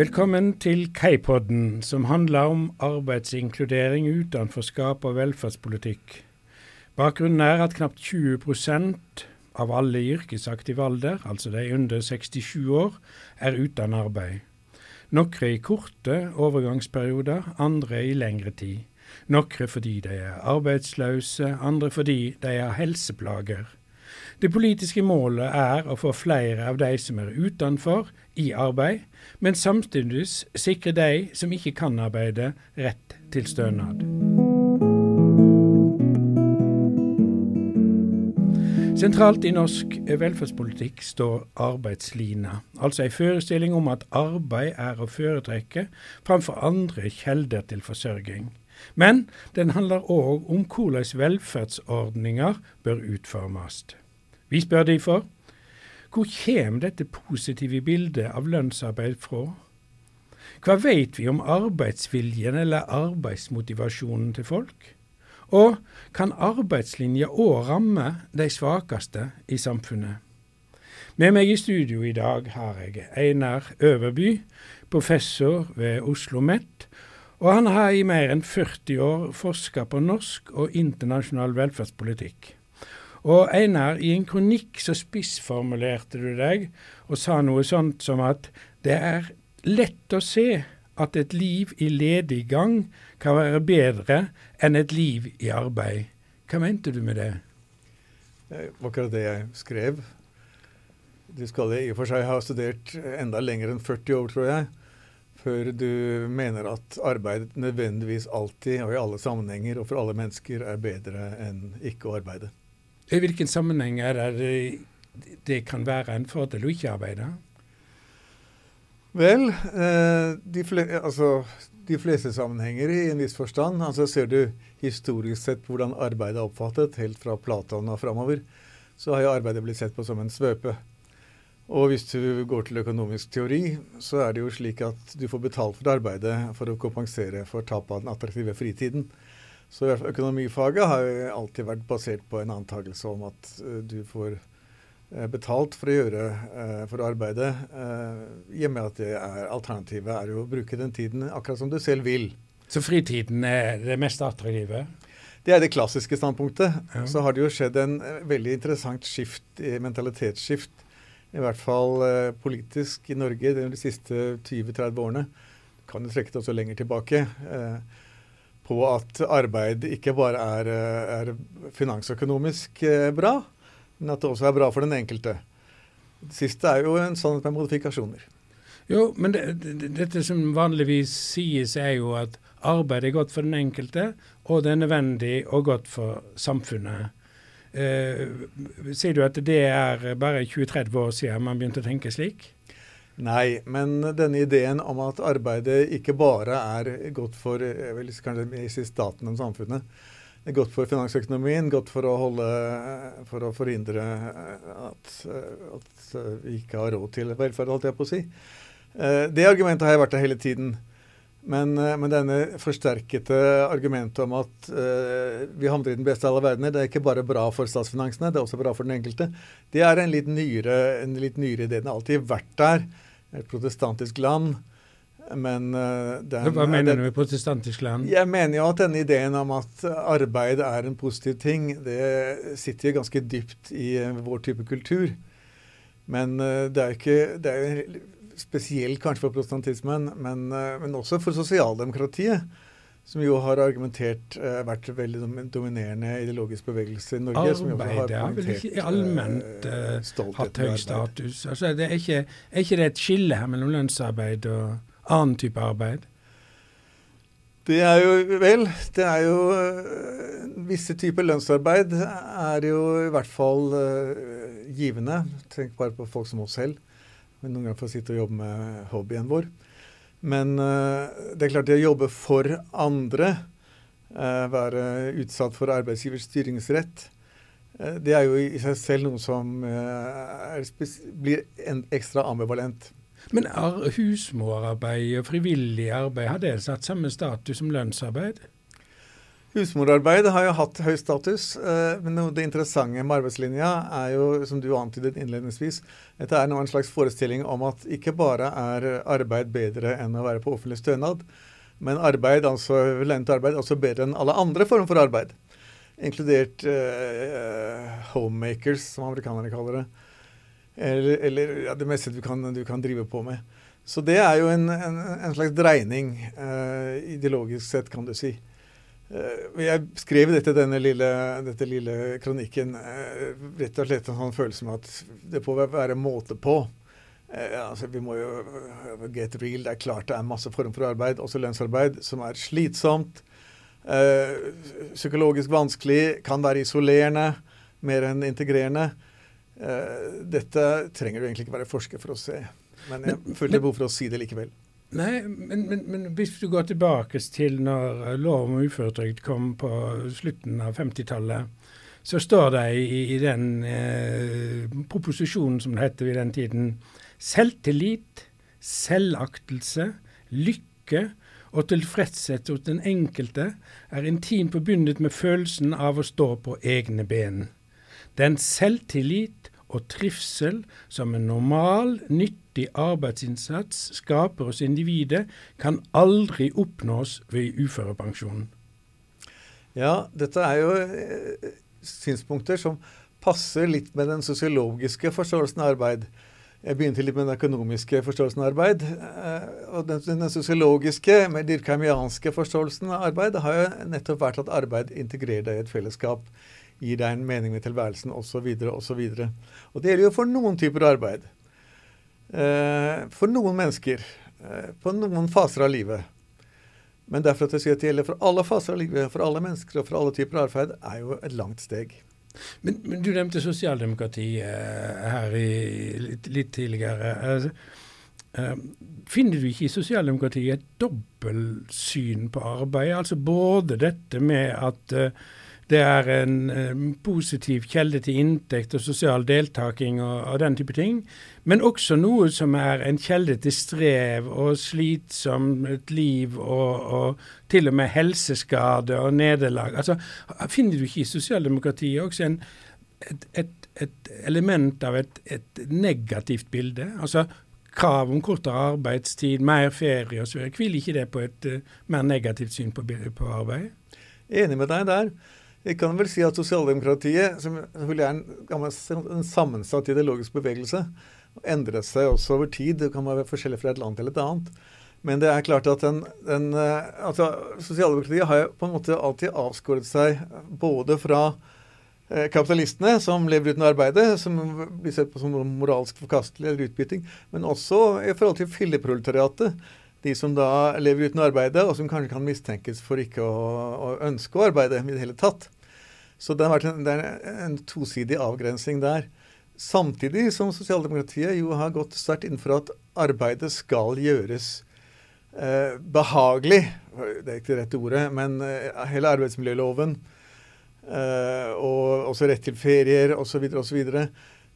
Velkommen til Keipodden, som handler om arbeidsinkludering, utenforskap og velferdspolitikk. Bakgrunnen er at knapt 20% av alle i yrkesaktiv alder, altså de under 67 år, er uten arbeid. Noen i korte overgangsperioder, andre i lengre tid. Noen fordi de er arbeidsløse, andre fordi de har helseplager. Det politiske målet er å få flere av de som er utenfor, i arbeid, men samtidig sikre de som ikke kan arbeide, rett til stønad. Sentralt i norsk velferdspolitikk står arbeidslina, altså en forestilling om at arbeid er å foretrekke framfor andre kjelder til forsørging. Men den handler òg om hvordan velferdsordninger bør utformes. Vi spør derfor hvor kommer dette positive bildet av lønnsarbeid fra? Hva vet vi om arbeidsviljen eller arbeidsmotivasjonen til folk? Og kan arbeidslinja òg ramme de svakeste i samfunnet? Med meg i studio i dag har jeg Einar Øverby, professor ved Oslo OsloMet. Og han har i mer enn 40 år forska på norsk og internasjonal velferdspolitikk. Og Einar, i en kronikk så spissformulerte du deg og sa noe sånt som at det er lett å se at et liv i ledig gang kan være bedre enn et liv i arbeid. Hva mente du med det? Det var akkurat det jeg skrev. Du skal i og for seg ha studert enda lenger enn 40 år, tror jeg, før du mener at arbeid nødvendigvis alltid og i alle sammenhenger og for alle mennesker er bedre enn ikke å arbeide. I hvilken sammenheng er det det kan være en fordel å ikke arbeide? Vel, eh, de, fle altså, de, fleste sammenhenger i en viss forstand. altså Ser du historisk sett hvordan arbeidet er oppfattet, helt fra Platon og framover, så har jo arbeidet blitt sett på som en svøpe. Og hvis du går til økonomisk teori, så er det jo slik at du får betalt for arbeidet for å kompensere for tapet av den attraktive fritiden. Så i hvert fall økonomifaget har alltid vært basert på en antakelse om at uh, du får Eh, betalt for å gjøre eh, for å arbeide, eh, i og med at det er, alternativet er jo å bruke den tiden akkurat som du selv vil. Så fritiden er det mest attraktive? Det er det klassiske standpunktet. Ja. Så har det jo skjedd en veldig interessant skift, mentalitetsskift, i hvert fall eh, politisk i Norge de siste 20-30 årene. Kan jo trekke det også lenger tilbake. Eh, på at arbeid ikke bare er, er finansøkonomisk eh, bra, men at det også er bra for den enkelte. Det siste er jo en sannhet med modifikasjoner. Jo, men det, det, dette som vanligvis sies, er jo at arbeid er godt for den enkelte, og det er nødvendig og godt for samfunnet. Eh, sier du at det er bare 20-30 år siden man begynte å tenke slik? Nei, men denne ideen om at arbeidet ikke bare er godt for vil kanskje staten og samfunnet, godt for finansøkonomien, godt for å, holde, for å forhindre at, at, vi ikke har råd til velferd, holdt jeg på å si. Eh, det argumentet har jeg vært der hele tiden. Men, eh, men denne forsterkete argumentet om at uh, vi havner i den beste av alle verdener, det er ikke bare bra for statsfinansene, det er også bra for den enkelte, det er en litt nyere, en litt nyere idé. Den har alltid vært der. Et protestantisk land men uh, den, Hva mener du med protestantisk land? Jeg mener jo at denne ideen om at arbeid er en positiv ting, det sitter jo ganske dypt i vår type kultur. Men uh, det er jo ikke det er spesielt kanskje for protestantismen, men, men også for sosialdemokratiet. Som jo har argumentert vært veldig dominerende ideologisk bevegelse i Norge. Arbeid har vel ikke allment hatt høy status? Altså, det er, ikke, er ikke det et skille her mellom lønnsarbeid og annen type arbeid? Det er jo Vel, det er jo uh, Visse typer lønnsarbeid er jo i hvert fall uh, givende. Tenk bare på folk som oss selv. Men noen ganger får sitte og jobbe med hobbyen vår. Men uh, det er klart det å jobbe for andre, være utsatt for arbeidsgivers styringsrett, det er jo i seg selv noe som blir ekstra ambivalent. Men husmorarbeid og frivillig arbeid, har det satt samme status som lønnsarbeid? Husmorarbeid har jo hatt høy status, eh, men det interessante med arbeidslinja er jo, som du antydet innledningsvis, dette er nå en slags forestilling om at ikke bare er arbeid bedre enn å være på offentlig stønad, men arbeid, altså lønnet arbeid, også bedre enn alle andre former for arbeid. Inkludert uh, homemakers, som amerikanerne kaller det. Eller, eller ja, det meste du kan, du kan, drive på med. Så det er jo en, en, en slags dreining, uh, ideologisk sett, kan du si. Uh, jeg skrev dette, denne lille, dette lille kronikken uh, rett og slett en sånn følelse med at det får være måte på. Uh, altså, vi må jo get real. Det er klart det er masse form for arbeid, også lønnsarbeid, som er slitsomt. psykologisk vanskelig, kan være isolerende mer enn integrerende. dette trenger du egentlig ikke være forsker for å se. Men jeg følte behov for å si det likevel. Nei, men, men, men, hvis du går tilbake til når lov om uføretrygd kom på slutten av 50-tallet, så står det i, i den eh, proposisjonen som det heter i den tiden, selvtillit, selvaktelse, lykke og tilfredshet hos den enkelte er intimt forbundet med følelsen av å stå på egne ben. Den selvtillit og trivsel som en normal, nyttig arbeidsinnsats skaper hos individet, kan aldri oppnås ved uførepensjonen. Ja, dette er jo eh, synspunkter som passer litt med den sosiologiske forståelsen av arbeid. Jeg begynte litt med den økonomiske forståelsen av arbeid. Eh, og den, den sosiologiske, mer dirkheimianske forståelsen av arbeid har jo nettopp vært at arbeid integrerer deg i et fellesskap gir deg en mening med tilværelsen osv. osv. Og det gjelder jo for noen typer arbeid. Eh, for noen mennesker. Eh, på noen faser av livet. Men derfor at jeg sier at det gjelder for alle faser av livet, for alle mennesker og for alle typer arbeid, er jo et langt steg. Men, men du nevnte sosialdemokrati eh, her i, litt, litt tidligere. Altså, finner du ikke i sosialdemokratiet et dobbeltsyn på arbeid? Altså både dette med at det er en um, positiv kjelde til inntekt og sosial deltaking og, og, den type ting. Men også noe som er en kjelde til strev og slitsomt liv og, og, til og med helseskade og nederlag. Altså, finner du ikke i sosialdemokratiet også en, et, et, et, element av et, et negativt bilde? Altså krav om kortere arbeidstid, mer ferie osv. Hviler ikke det på et uh, mer negativt syn på, på arbeid? Enig med deg der. Jeg kan vel si at sosialdemokratiet, som er en, en sammensatt ideologisk bevegelse, endret seg også over tid. Det kan være forskjellig fra et land til et annet. Men det er klart at den, den eh, altså, Sosialdemokratiet har på en måte alltid avskåret seg både fra eh, kapitalistene som lever uten arbeide, som blir sett på som moralsk forkastelig eller utbytting, men også i forhold til filleproletariatet de som da lever uten arbeide, og som kanskje kan mistenkes for ikke å, å ønske å arbeide i det hele tatt. Så det har vært en, er en tosidig avgrensing der. Samtidig som sosialdemokratiet jo har gått sterkt inn for at arbeidet skal gjøres eh, behagelig. Det er ikke det rette ordet, men eh, hele arbeidsmiljøloven eh, og også rett til ferier osv. osv.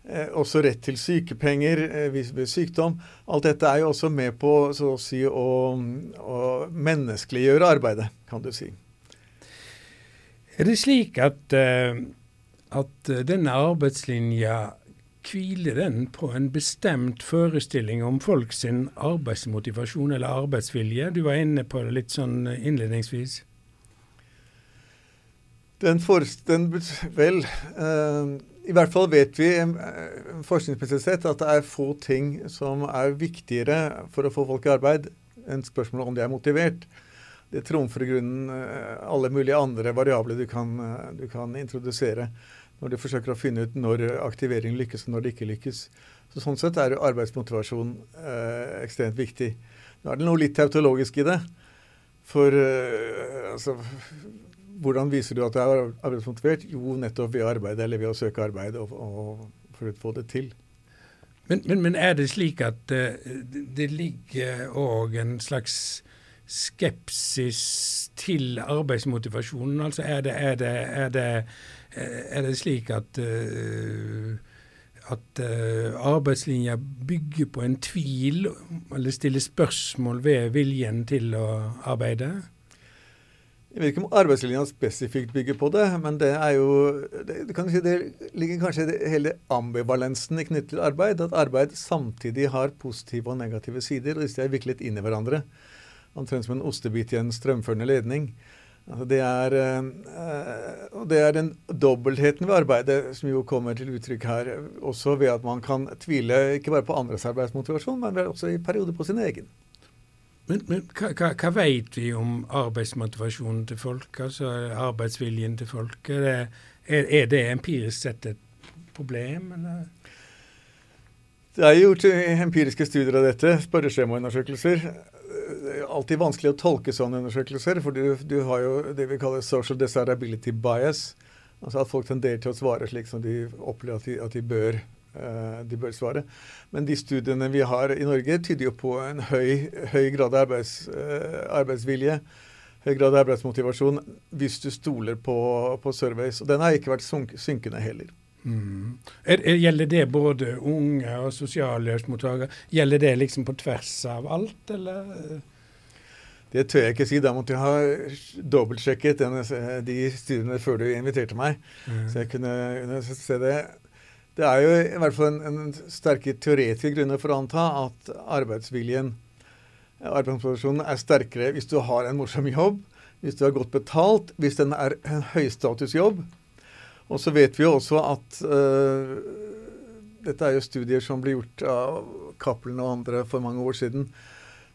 Eh, også rett til sykepenger eh, ved sykdom. Alt dette er jo også med på så å, si, å, å menneskeliggjøre arbeidet, kan du si. Er det slik at, uh, at denne arbeidslinja hviler den på en bestemt forestilling om folk sin arbeidsmotivasjon eller arbeidsvilje? Du var inne på det litt sånn innledningsvis. Den, for, den vel uh, i hvert fall vet vi eh, forskningsmessig sett at det er få ting som er viktigere for å få folk i arbeid enn spørsmålet om de er motivert. Det trumfer i grunnen eh, alle mulige andre variabler du kan, eh, du kan, introdusere når du forsøker å finne ut når aktivering lykkes og når det ikke lykkes. Så Sånn sett er arbeidsmotivasjon eh, ekstremt viktig. Nå er det noe litt tautologisk i det. For eh, altså, hvordan viser du at du er arbeidsmotivert? Jo, nettopp ved å arbeide eller ved å søke arbeid og, og for å få det til. Men, men, men er det slik at uh, det ligger òg en slags skepsis til arbeidsmotivasjonen? Altså er det, er det, er det, er det slik at uh, at uh, arbeidslinja bygger på en tvil, eller stiller spørsmål ved viljen til å arbeide? Jeg vet ikke om arbeidslinja spesifikt bygger på det, men det er jo Det, si, det ligger kanskje i hele ambivalensen knyttet til arbeid. At arbeid samtidig har positive og negative sider, og disse er viklet inn i hverandre. Omtrent som en ostebit i en strømførende ledning. Altså det, er, øh, det er den dobbeltheten ved arbeidet som jo kommer til uttrykk her. Også ved at man kan tvile ikke bare på andres arbeidsmotivasjon, men også i perioder på sin egen. Men, men hva, hva, hva, vet vi om arbeidsmotivasjonen til folk, altså arbeidsviljen til folk? Er det, er, er det empirisk sett et problem, eller? Det er gjort empiriske studier av dette, spørreskjemaundersøkelser. Det er alltid vanskelig å tolke sånne undersøkelser, for du, du, har jo det vi kaller social desirability bias. Altså at folk tenderer til å svare slik som de opplever at de, at de bør Eh, de bør svare. Men de studiene vi har i Norge, tyder jo på en høy, høy grad av arbeids, eh, arbeidsvilje. Høy grad av arbeidsmotivasjon hvis du stoler på, på surveys. Og den har ikke vært synkende heller. Mm. Er, er, gjelder det både unge og sosialhjelpsmottakere? Gjelder det liksom på tvers av alt, eller? Det tør jeg ikke si. Da måtte jeg ha dobbeltsjekket de studiene før du inviterte meg. Mm. Så jeg kunne, kunne se det. Det er jo i hvert fall en, en sterke teoretiske grunner for å anta at arbeidsviljen, arbeidsmotivasjonen, er sterkere hvis du har en morsom jobb, hvis du har godt betalt, hvis den er en høystatusjobb. Og så vet vi jo også at uh, Dette er jo studier som ble gjort av Cappelen og andre for mange år siden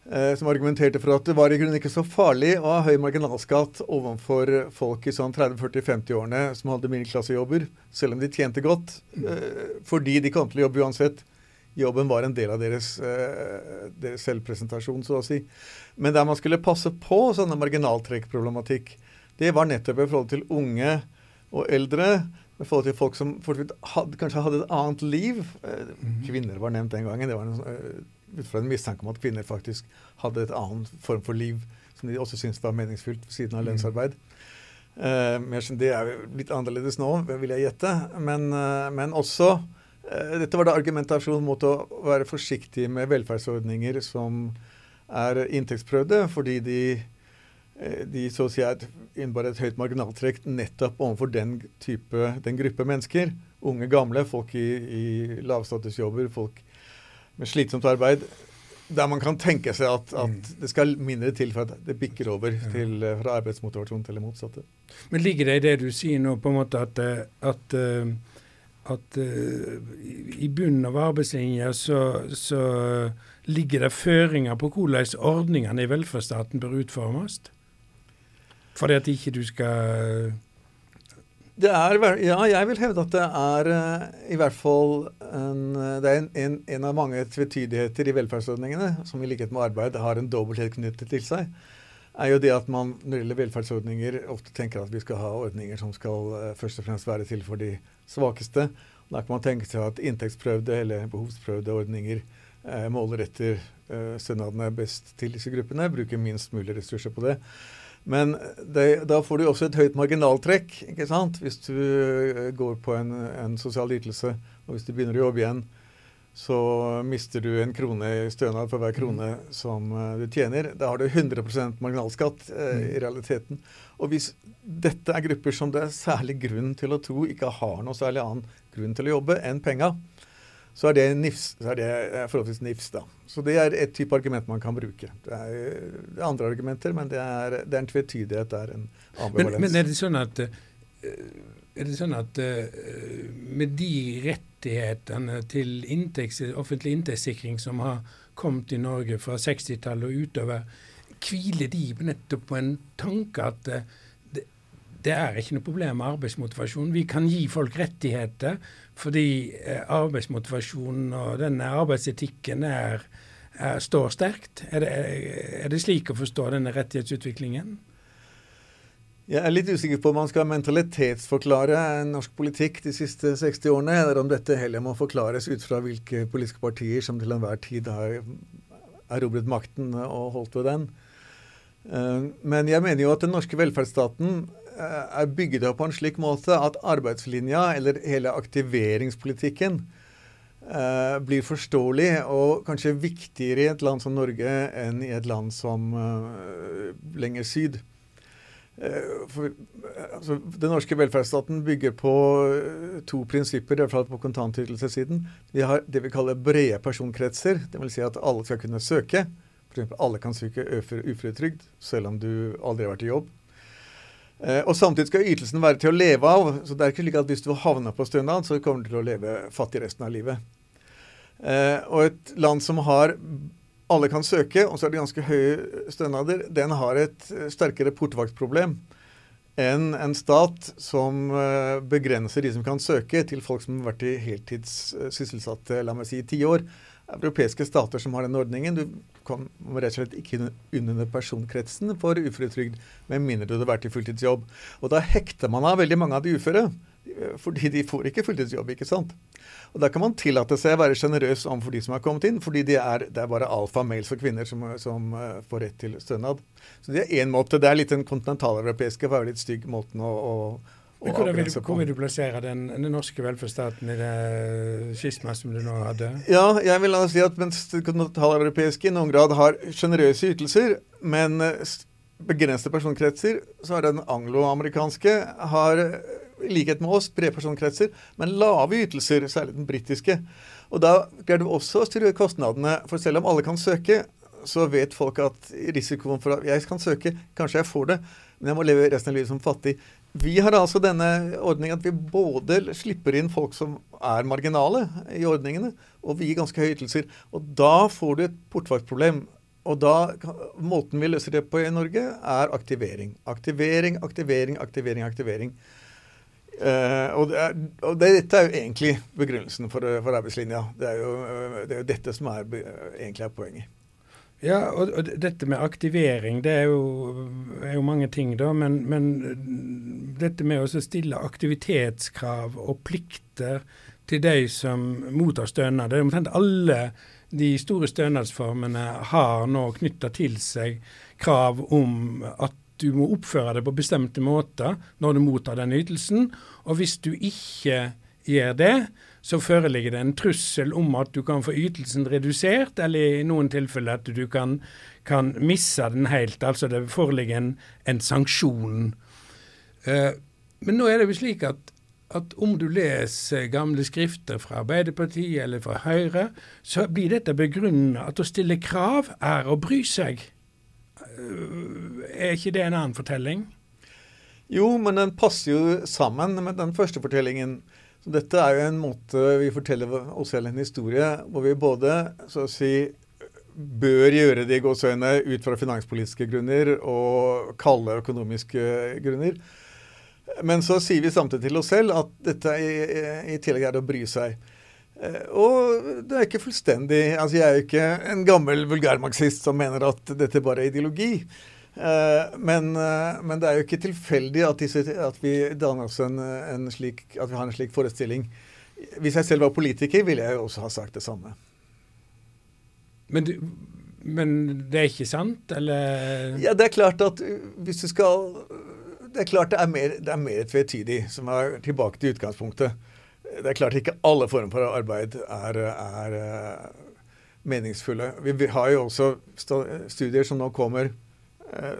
som argumenterte for at det var i grunnen ikke så farlig å ha høy marginalskatt overfor folk i sånn 30-40-50-årene som hadde middelklassejobber, selv om de tjente godt, eh, fordi de kom til å jobbe uansett. Jobben var en del av deres, eh, deres, selvpresentasjon, så å si. Men der man skulle passe på sånne marginaltrekkproblematikk, det var nettopp i forhold til unge og eldre. I forhold til folk som hadde, kanskje hadde et annet liv. Eh, mhm. Kvinner var nevnt den gangen. det var en eh, ut fra en mistanke om at kvinner faktisk hadde et annet form for liv som de også syntes var meningsfylt ved siden av mm. lønnsarbeid. Uh, det er litt annerledes nå, vil jeg gjette. Men, uh, men også uh, Dette var da argumentasjon mot å være forsiktig med velferdsordninger som er inntektsprøvde, fordi de, de så å si innebar et høyt marginaltrekk nettopp overfor den type, den gruppe mennesker. Unge, gamle, folk i, i lavstatusjobber, folk med slitsomt arbeid der man kan tenke seg at, at, mm. det skal mindre til for at det bikker over til, eh, fra arbeidsmotivasjon til det motsatte. Men ligger det i det du sier nå, på en måte at, eh, at, eh, at i bunnen av arbeidslinja så, så, ligger det føringer på hvordan ordningene i velferdsstaten bør utformes? Fordi at ikke du skal er, ja, jeg vil hevde at det er uh, i hvert fall en, det er en, en, en, av mange tvetydigheter i velferdsordningene, som i likhet med arbeid har en dobbelthet knyttet til seg, er jo det at man når det gjelder velferdsordninger ofte tenker at vi skal ha ordninger som skal uh, først og fremst være til for de svakeste. Da kan man tenke seg at inntektsprøvde eller behovsprøvde ordninger uh, måler etter stønadene best til disse gruppene, bruker minst mulig ressurser på det. Men det, da får du også et høyt marginaltrekk ikke sant? hvis du eh, går på en, en sosial ytelse. Og hvis du begynner å jobbe igjen, så mister du en krone i stønad for hver krone mm. som uh, du tjener. Da har du 100% marginalskatt eh, mm. i realiteten. Og hvis dette er grupper som det er særlig grunn til å tro ikke har noe særlig annen grunn til å jobbe enn penga, så er det, nifs, så er det eh, forholdsvis nifs. da. Så det er et type argument man kan bruke. Det er, det er andre argumenter, men det er, det er en tvetydighet. Det er en ambivalens. Men, men, er det sånn at, eh, det sånn at eh, med de rettighetene til inntekts, offentlig inntektssikring som har kommet i Norge fra 60-tallet og utover, hviler de nettopp på en tanke at det, er ikke noe problem med arbeidsmotivasjon. Vi kan gi folk rettigheter fordi eh, arbeidsmotivasjonen og denne arbeidsetikken er, er, står sterkt. Er det, er det, slik å forstå denne rettighetsutviklingen? Jeg er litt usikker på om man skal mentalitetsforklare norsk politikk de siste 60 årene, eller om dette heller må forklares ut fra hvilke politiske partier som til enhver tid har erobret makten og holdt ved den. Eh, men jeg mener jo at den norske velferdsstaten er bygget opp på en slik måte at arbeidslinja, eller hele aktiveringspolitikken, eh, blir forståelig og kanskje viktigere i et land som Norge enn i et land som eh, lenger syd. Eh, for, altså, den norske velferdsstaten bygger på to prinsipper, i hvert fall på kontantytelsessiden. Vi har det vi kaller brede personkretser. Dvs. Si at alle skal kunne søke. F.eks. alle kan søke uføretrygd, selv om du aldri har vært i jobb. Eh, og Samtidig skal ytelsen være til å leve av. så det er ikke slik at Hvis du havner på stønad, så kommer du til å leve fattig resten av livet. Eh, og et land som har alle kan søke, og så er det ganske høye stønader, den har et sterkere portvaktproblem enn en stat som eh, begrenser de som kan søke, til folk som har vært i heltidssysselsatte la meg si, i ti år europeiske stater som har den ordningen. Du kommer rett og slett ikke under personkretsen for uføretrygd, med mindre du hadde vært i fulltidsjobb. Og da hekter man av veldig mange av de uføre, fordi de får ikke fulltidsjobb. ikke sant? Og Da kan man tillate seg å være sjenerøs overfor de som har kommet inn, fordi de er, det er bare alfa-males og kvinner som, som uh, får rett til stønad. Så det er én måte. Det er litt den kontinentaleuropeiske, være litt stygg måten å, å men hvordan vil, du, hvor vil du plassere den, den norske velferdsstaten i det skisma som du nå hadde? Ja, jeg vil si at mens det kontinentaleuropeiske i noen grad har sjenerøse ytelser, men eh, begrensede personkretser, så har den angloamerikanske har i likhet med oss brede personkretser, men lave ytelser, særlig den britiske. Og da greier du også å styre kostnadene, for selv om alle kan søke, så vet folk at risikoen for at jeg kan søke, kanskje jeg får det, men jeg må leve resten av livet som fattig. Vi har altså denne ordningen at vi både slipper inn folk som er marginale i ordningene, og vi gir ganske høye ytelser. Og da får du et portvaktproblem. Og da, Måten vi løser det på i Norge, er aktivering. Aktivering, aktivering, aktivering. aktivering. Uh, og, det er, og det, dette er jo egentlig begrunnelsen for, for arbeidslinja. Det er, jo, det er jo dette som er, egentlig er poenget. Ja, og, og, dette med aktivering, det er jo, er jo mange ting, da. Men, men, dette med å stille aktivitetskrav og plikter til de som mottar stønad. Det er omtrent alle de store stønadsformene har nå knytta til seg krav om at du må oppføre deg på bestemte måter når du mottar den ytelsen. Og hvis du ikke gjør det, så foreligger det en trussel om at du kan få ytelsen redusert, eller i noen tilfeller at du kan, kan miste den helt. Altså det foreligger en, en sanksjon. Uh, men nå er det jo slik at, at om du leser gamle skrifter fra Arbeiderpartiet eller fra Høyre, så blir dette begrunnet at å stille krav er å bry seg. Uh, er ikke det en annen fortelling? Jo, men den passer jo sammen med den første fortellingen. Så dette er jo en måte vi forteller oss selv en historie hvor vi både så å si bør gjøre det i ut fra finanspolitiske grunner og kalde økonomiske grunner. Men så sier vi samtidig til oss selv at dette i, i tillegg er det å bry seg. Eh, og det er ikke fullstendig altså Jeg er jo ikke en gammel vulgærmarxist som mener at dette bare er ideologi. Eh, men, eh, men, det er jo ikke tilfeldig at, disse, at vi danner oss en, en slik, at vi har en slik forestilling. Hvis jeg selv var politiker, ville jeg jo også ha sagt det samme. Men, du, men det er ikke sant, eller? Ja, det er klart at hvis du skal Det er klart det er mer, det er mer tvetydig, som er tilbake til utgangspunktet. Det er klart ikke alle former for arbeid er, er eh, meningsfulle. Vi, har jo også studier som nå kommer Eh,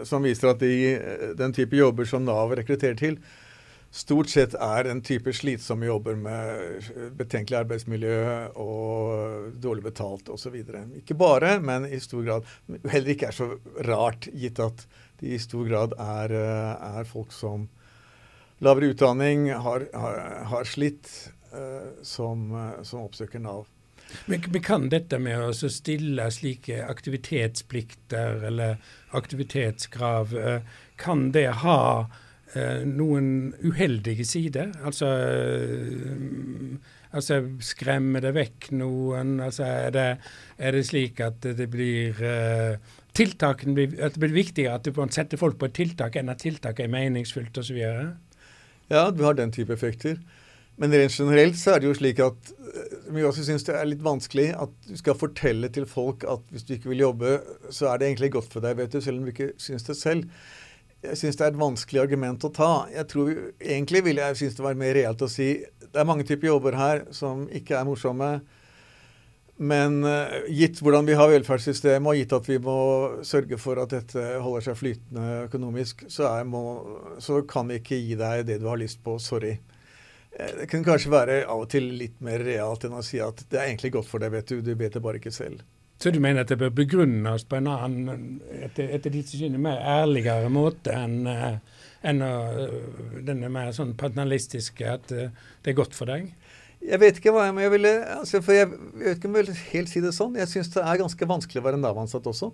som viser at de, eh, den type jobber som Nav rekrutterer til, stort sett er en type slitsomme jobber med betenkelig arbeidsmiljø og dårlig betalt osv. Ikke bare, men i stor grad. Heller ikke er så rart, gitt at de i stor grad er, eh, er folk som lavere utdanning, har, har, har slitt, som, som oppsøker Nav. Men, men kan dette med å stille slike aktivitetsplikter eller aktivitetskrav, eh, kan det ha eh, noen uheldige sider? Altså, eh, altså skremmer det vekk noen? Altså, er, det, er det slik at det blir tiltakene blir, at det blir viktigere at du setter folk på et tiltak enn at tiltaket er meningsfullt osv.? Ja, du har den type effekter. Men rent generelt så er det jo slik at vi også syns det er litt vanskelig at du skal fortelle til folk at hvis du ikke vil jobbe, så er det egentlig godt for deg, vet du, selv om du ikke syns det selv. Jeg syns det er et vanskelig argument å ta. Jeg tror Egentlig ville jeg synes det var mer reelt å si det er mange typer jobber her som ikke er morsomme. Men uh, gitt hvordan vi har velferdssystemet, og gitt at vi må sørge for at dette holder seg flytende økonomisk, så, er, må, så, kan vi ikke gi deg det du har lyst på. Sorry. Eh, det kunne kanskje være av og til litt mer realt enn å si at det er egentlig godt for deg, vet du. Du vet det bare ikke selv. Så du mener at det bør begrunnes på en annen, etter, etter ditt syn, mer ærligere måte enn uh, enn denne mer sånn paternalistiske at uh, det er godt for deg? Jeg vet ikke hva jeg, jeg ville altså for jeg, jeg, vet ikke om jeg vil helt si det sånn. Jeg syns det er ganske vanskelig å være Nav-ansatt også.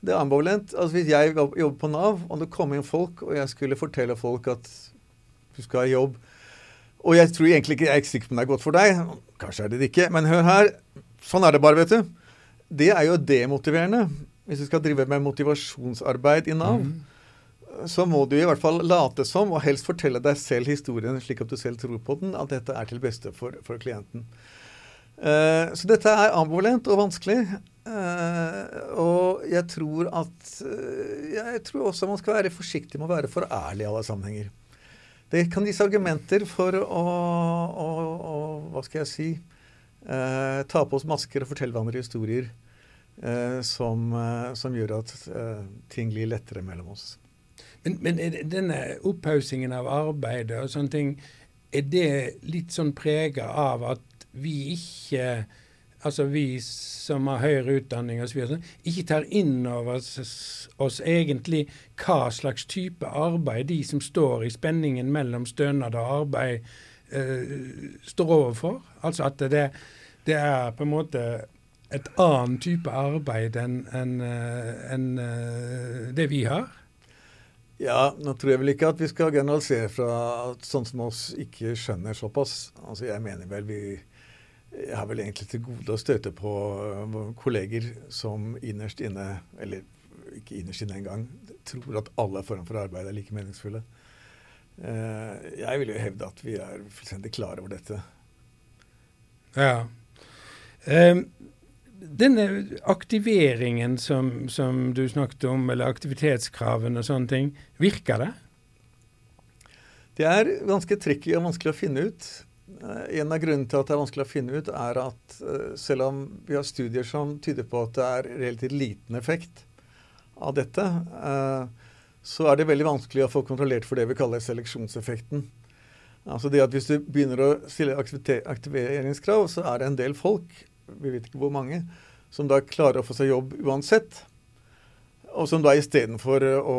Det er ambivalent. Altså Hvis jeg jobber på Nav, og det kommer inn folk, og jeg skulle fortelle folk at du skal ha jobb Og jeg tror egentlig ikke jeg er ikke sikker på om det er godt for deg. Kanskje er det det ikke. Men hør her. Sånn er det bare, vet du. Det er jo demotiverende. Hvis du skal drive med motivasjonsarbeid i Nav. Mm så må du i hvert fall late som, og helst fortelle deg selv historien slik at du selv tror på den, at dette er til beste for, for klienten. Uh, så dette er ambivalent og vanskelig. Uh, og jeg tror at uh, Jeg tror også man skal være forsiktig med å være for ærlig i alle sammenhenger. Det kan gis argumenter for å, å, å Hva skal jeg si Ta på oss masker og fortelle hverandre historier som, som, gjør at ting blir lettere mellom oss. Men, men denne opphaussingen av arbeidet og sånne ting, er det litt sånn prega av at vi ikke Altså vi som har høyere utdanning osv., ikke tar inn over oss, oss, egentlig hva slags type arbeid de som står i spenningen mellom stønad og arbeid, eh, står overfor. Altså at det, det, er på en måte et annen type arbeid enn en, en, uh, det vi har. Ja, nå tror jeg vel ikke at vi skal generalisere fra sånn som oss ikke skjønner såpass. Altså jeg mener vel vi jeg har vel egentlig til gode å støte på uh, kolleger som innerst inne, eller ikke innerst inne engang, tror at alle former for arbeid er like meningsfulle. Uh, jeg vil jo hevde at vi er fullstendig klare over dette. Ja. Denne aktiveringen som, som, du snakket om, eller aktivitetskravene og sånne ting, virker det? Det er ganske tricky og vanskelig å finne ut. Eh, en av grunnene til at det er vanskelig å finne ut, er at eh, selv om vi har studier som tyder på at det er relativt liten effekt av dette, eh, så er det veldig vanskelig å få kontrollert for det vi kaller seleksjonseffekten. Altså det at Hvis du begynner å stille aktiveringskrav, så er det en del folk vi vet ikke hvor mange, som da klarer å få seg jobb uansett. Og som da istedenfor å,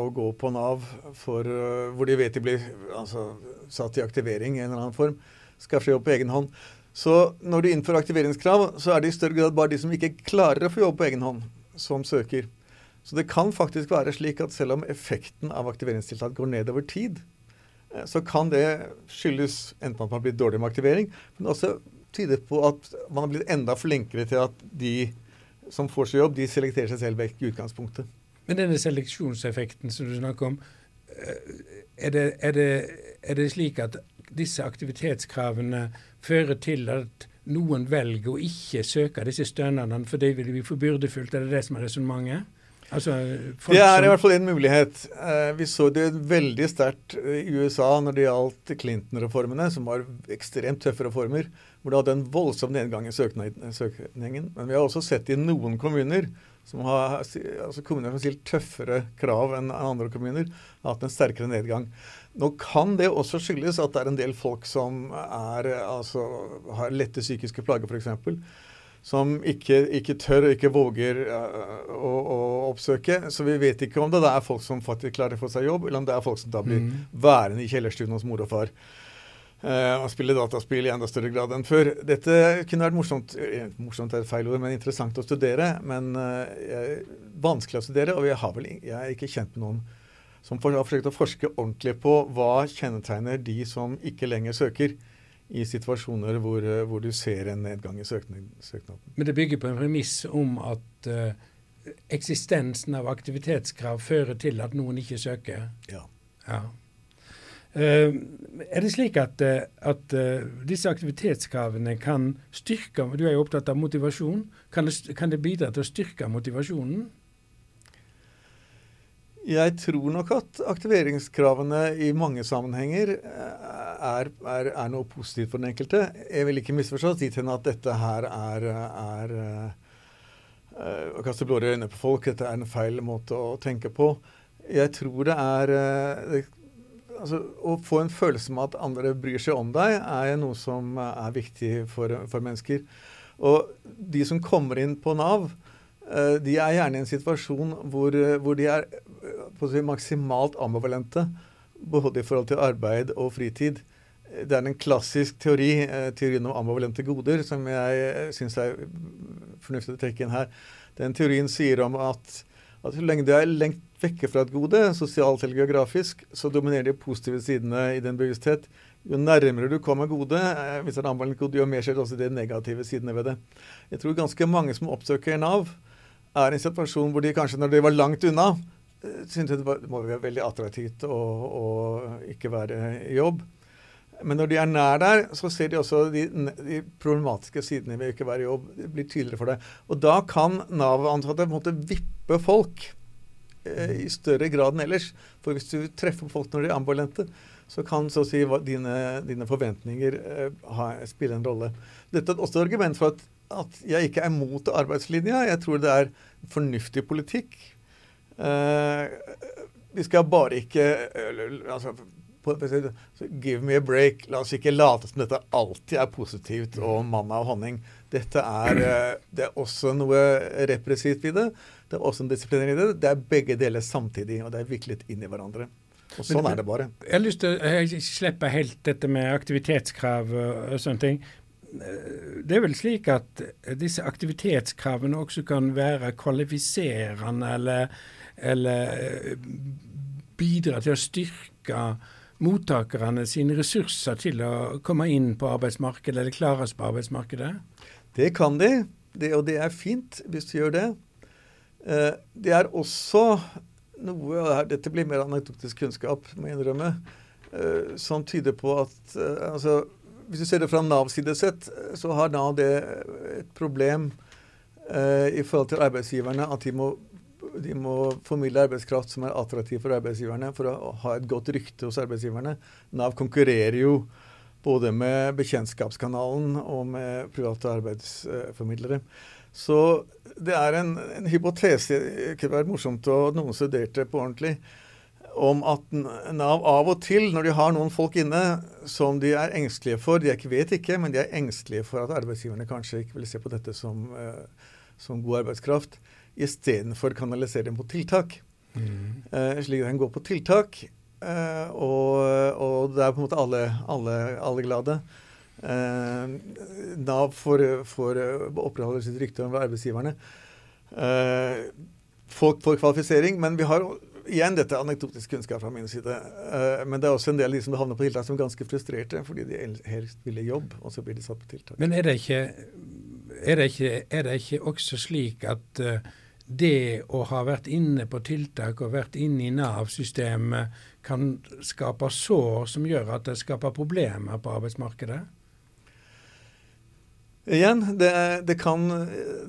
å gå på Nav, for, uh, hvor de vet de blir altså, satt i aktivering i en eller annen form, skal få jobb på egen hånd. Så når du innfører aktiveringskrav, så er det i større grad bare de som ikke klarer å få jobb på egen hånd, som søker. Så det kan faktisk være slik at selv om effekten av aktiveringstiltak går ned over tid, eh, så kan det skyldes enten at man har blitt dårlig med aktivering, men også tyder på at man har blitt enda flinkere til at de som får seg jobb, de selekterer seg selv vekk i utgangspunktet. Men denne seleksjonseffekten som du snakker om, eh, er det, er det, er det slik at disse aktivitetskravene fører til at noen velger å ikke søke disse stønadene fordi det vil bli for byrdefullt? Er det det som er resonnementet? Altså, det er i hvert fall en mulighet. Eh, vi så det veldig sterkt i USA når det gjaldt Clinton-reformene, som var ekstremt tøffe reformer, hvor det hadde en voldsom nedgang i søkningen. Men vi har også sett i noen kommuner som har, altså kommuner som stilt tøffere krav enn andre kommuner, har hatt en sterkere nedgang. Nå kan det også skyldes at det er en del folk som er, altså, har lette psykiske plager, f.eks som ikke, ikke, tør og ikke våger uh, å, å, oppsøke. Så vi vet ikke om det er folk som faktisk klarer å få seg jobb, eller om det er folk som da blir mm. værende i kjellerstuen hos mor og far. Uh, og spille dataspill i enda større grad enn før. Dette kunne vært morsomt eh, morsomt er et feil ord, men interessant å studere. Men uh, vanskelig å studere, og jeg, har vel, jeg, er ikke kjent med noen som har forsøkt å forske ordentlig på hva kjennetegner de som ikke lenger søker i situasjoner hvor, eh, hvor, du ser en nedgang i søknaden. Men det bygger på en premiss om at uh, eksistensen av aktivitetskrav fører til at noen ikke søker? Ja. ja. Uh, er det slik at, at uh, disse aktivitetskravene kan styrke Du er jo opptatt av motivasjon. Kan det, kan det bidra til å styrke motivasjonen? Jeg tror nok at aktiveringskravene i mange sammenhenger er, er, er, noe positivt for den enkelte. Jeg vil ikke misforstås dit hen at dette her er, er uh, å kaste blåre øyne på folk. Dette er en feil måte å tenke på. Jeg tror det er uh, altså, Å få en følelse med at andre bryr seg om deg, er noe som er viktig for, for mennesker. Og de som kommer inn på Nav, uh, de er gjerne i en situasjon hvor, hvor de er si, maksimalt ambivalente både i forhold til arbeid og fritid. Det er en klassisk teori, eh, teorien om ambivalente goder, som jeg eh, syns er fornuftig å trekke inn her. Den teorien sier om at, at så lenge du er lengt vekke fra et gode, sosialt eller geografisk, så dominerer de positive sidene i din bevissthet. Jo nærmere du kommer gode, eh, hvis det er ambivalent gode, jo mer skjer også de negative sidene ved det. Jeg tror ganske mange som oppsøker Nav, er i en situasjon hvor de kanskje når de var langt unna, syntes det, det må være veldig attraktivt å, å, ikke være i jobb. Men når de er nær der, så ser de også de, de problematiske sidene ved ikke være i jobb. Det blir tydeligere for deg. Og da kan Nav-ansatte måtte vippe folk eh, i større grad enn ellers. For hvis du treffer folk når de er ambulante, så kan så å si dine, dine forventninger eh, ha, spille en rolle. Dette er også et argument for at, at jeg ikke er mot arbeidslinja. Jeg tror det er fornuftig politikk vi skal bare ikke uh, altså, Give me a break. La oss ikke late som dette alltid er positivt og manna og honning. Dette er, uh, det er også noe repressivt i det. Det er også en disiplinering i det. Det er begge deler samtidig, og det er viklet inn i hverandre. Og sånn er det bare. Jeg har lyst til å slippe helt dette med aktivitetskrav og sånne ting. Det er vel slik at disse aktivitetskravene også kan være kvalifiserende eller eller eh, bidra til å styrke mottakerne sine ressurser til å komme inn på arbeidsmarkedet eller klare seg på arbeidsmarkedet? Det kan de, det, og det er fint hvis de gjør det. Eh, det er også noe Dette blir mer anekdotisk kunnskap, må jeg innrømme, eh, som tyder på at altså, Hvis du ser det fra Navs side sett, så har Nav det et problem i forhold til arbeidsgiverne at de må de må formidle arbeidskraft som er attraktiv for arbeidsgiverne, for å ha et godt rykte hos arbeidsgiverne. Nav konkurrerer jo både med bekjentskapskanalen og med private arbeidsformidlere. Så det er en, en hypotese, det kunne vært morsomt å noen studerte på ordentlig, om at Nav av og til, når de har noen folk inne som de er engstelige for De vet ikke, men de er engstelige for at arbeidsgiverne kanskje ikke vil se på dette som, uh, som god arbeidskraft istedenfor kanalisere den på tiltak. Mm. Uh, slik at den går på tiltak, uh, og, og, det er på en måte alle, alle, alle glade. Uh, Nav får, får opprettholde sitt rykte over arbeidsgiverne. Uh, folk får kvalifisering, men vi har igjen dette anekdotisk kunnskap fra min side. Uh, men det er også en del av de som havner på tiltak, som er ganske frustrerte fordi de helst ville jobb, og så blir de satt på tiltak. Men er det ikke, er det ikke, er det ikke også slik at uh, det å ha vært inne på tiltak og vært inne i Nav-systemet kan skape sår som gjør at det skaper problemer på arbeidsmarkedet? Igjen, det, det, kan,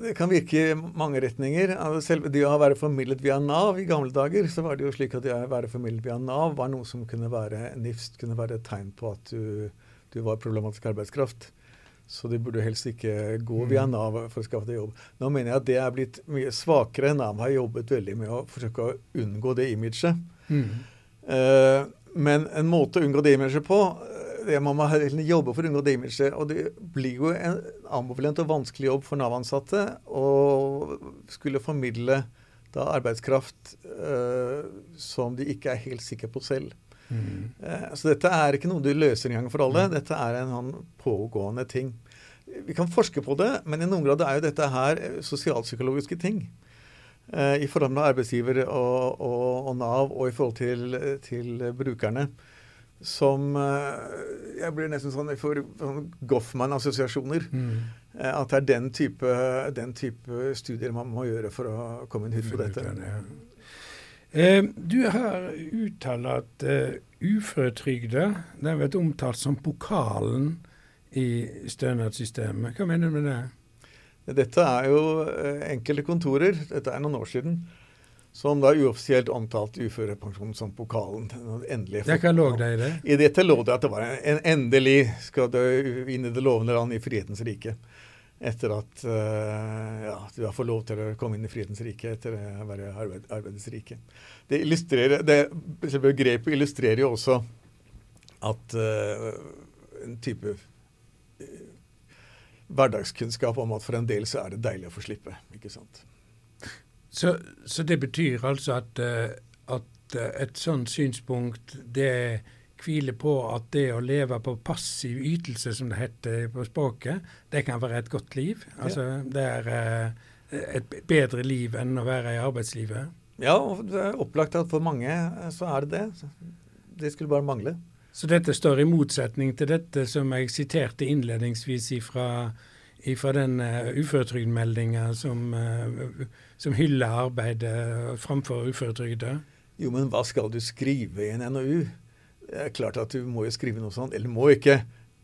det, kan, virke i mange retninger. Altså, selv det å være formidlet via Nav i gamle dager, så var det jo slik at det å være formidlet via Nav var noe som kunne være nifst, kunne være et tegn på at du, du var problematisk arbeidskraft. Så de burde helst ikke gå via mm. Nav for å skaffe deg jobb. Nå mener jeg at det er blitt mye svakere. Nav har jobbet veldig med å forsøke å unngå det imaget. Mm. Uh, men en måte å unngå det imaget på det det Man må jobbe for å unngå det imaget. Og det blir jo en ambivalent og vanskelig jobb for Nav-ansatte å skulle formidle da arbeidskraft uh, som de ikke er helt sikre på selv. Mm. Eh, så dette er ikke noe du løser en gang for alle. Dette er en sånn pågående ting. Vi kan forske på det, men i noen grad er jo dette her sosialpsykologiske ting. Eh, I forhold til arbeidsgiver og, og, og, Nav, og i forhold til, til brukerne. Som eh, Jeg blir nesten sånn for sånn Goffman-assosiasjoner. Mm. At det er den type, den type, studier man må gjøre for å komme inn hit på dette. Eh, du har uttalt at uføretrygde uføretrygda har vært omtalt som pokalen i stønadssystemet. Hva mener du med det? Dette er jo uh, enkelte kontorer. Dette er noen år siden. som da uoffisielt omtalte uførepensjonen som pokalen. Endelig. Hva lå det i det? I dette lå det at det var en, endelig skal du inn i det lovende land i frihetens rike. Etter at uh, ja, du fått lov til å komme inn i frihetens rike etter å være arbeid, arbeidets rike. Det det begrepet illustrerer jo også at uh, en type uh, hverdagskunnskap om at for en del så er det deilig å få slippe. ikke sant? Så, så det betyr altså at, uh, at eh, et sånt synspunkt det hviler på at det å leve på passiv ytelse, som det heter på språket, det kan være et godt liv? Altså det er eh, et bedre liv enn å være i arbeidslivet? Ja, og det er opplagt at for mange så er det det. Det skulle bare mangle. Så dette står i motsetning til dette som jeg siterte innledningsvis fra fra den uh, uføretrygdmeldinga som, uh, som, hyller arbeidet framfor uføretrygda? Jo, men hva skal du skrive i en NOU? Det er klart at du må jo skrive noe sånt. Eller må ikke.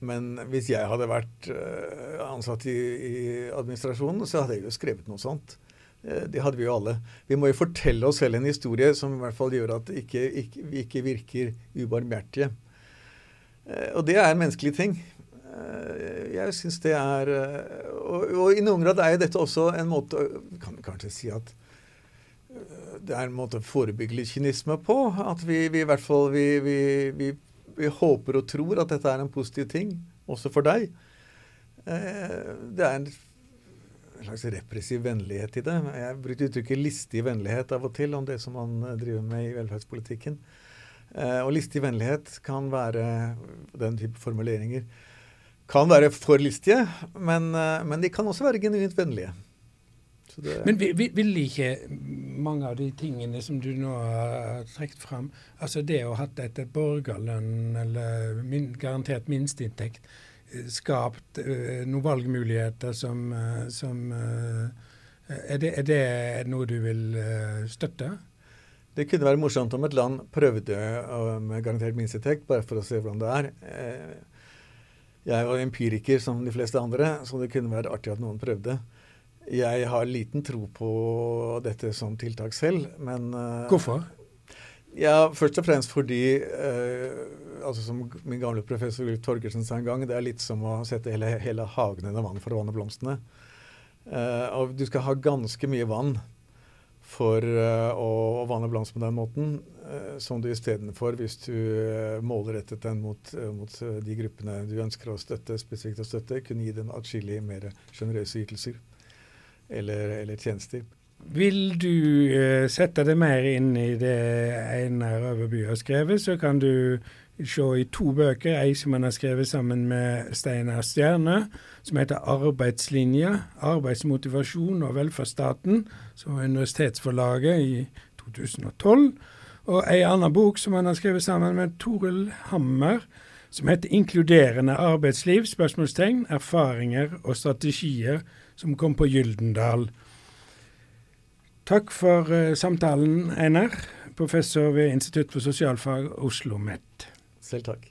Men hvis jeg hadde vært uh, ansatt i, i, administrasjonen, så hadde jeg jo skrevet noe sånt. Det hadde vi jo alle. Vi må jo fortelle oss selv en historie som i hvert fall gjør at ikke, ikke, vi ikke virker ubarmhjertige. Og det er en menneskelig ting. Eh, jeg syns det er eh, og, og, i noen grad er jo dette også en måte Kan kanskje si at eh, det er en måte å forebygge litt kynisme på. At vi, vi i hvert fall vi, vi, vi, håper og tror at dette er en positiv ting, også for deg. Det er en slags repressiv vennlighet i det. Jeg brukte uttrykket listig vennlighet av og til om det som man driver med i velferdspolitikken. Og listig vennlighet kan være den type formuleringer kan være for listige, men, eh, men de kan også være genuint vennlige. Det, men vil, vil, ikke mange av de tingene som du nå har trukket fram, altså det å ha hatt etter borgerlønn eller min, garantert minsteinntekt, eh, skapt uh, noen valgmuligheter som, uh, som uh, er, det, er, det, noe du vil støtte? Det kunne være morsomt om et land prøvde med garantert minsteinntekt, bare for å se hvordan det er. Jeg jo empiriker som de fleste andre, så det kunne være artig at noen prøvde. Jeg har liten tro på dette som tiltak selv, men uh, Hvorfor? Ja, Først og fremst fordi eh, altså Som min gamle professor Ulf Torgersen sa en gang, det er litt som å sette hele, hele hagen under vann for å vanne blomstene. Eh, og du skal ha ganske mye vann for eh, å, å vanne blomst på den måten, uh, som du istedenfor, hvis du uh, målrettet den mot, mot de gruppene du ønsker å støtte, spesifikt å støtte, kunne gi dem atskillig mer sjenerøse ytelser eller, eller, tjenester. Vil du sette deg mer inn i det Einar Øverby har skrevet, så kan du se i to bøker. Ei som han har skrevet sammen med Steinar Stjerne, som heter 'Arbeidslinja. Arbeidsmotivasjon og velferdsstaten', som er Universitetsforlaget i 2012. Og ei annen bok som han har skrevet sammen med Toril Hammer, som heter 'Inkluderende arbeidsliv?' spørsmålstegn, Erfaringer og strategier, som kom på Gyldendal. Takk for uh, samtalen, Einar, professor ved Institutt for sosialfag, Oslo OsloMet. Selv takk.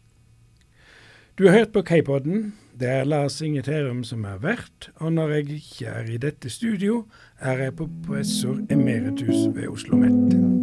Du har hørt på K-podden. Det er Lars Inge Terum som er vert, og når jeg ikke er i dette studio, er jeg professor emeritus ved Oslo OsloMet.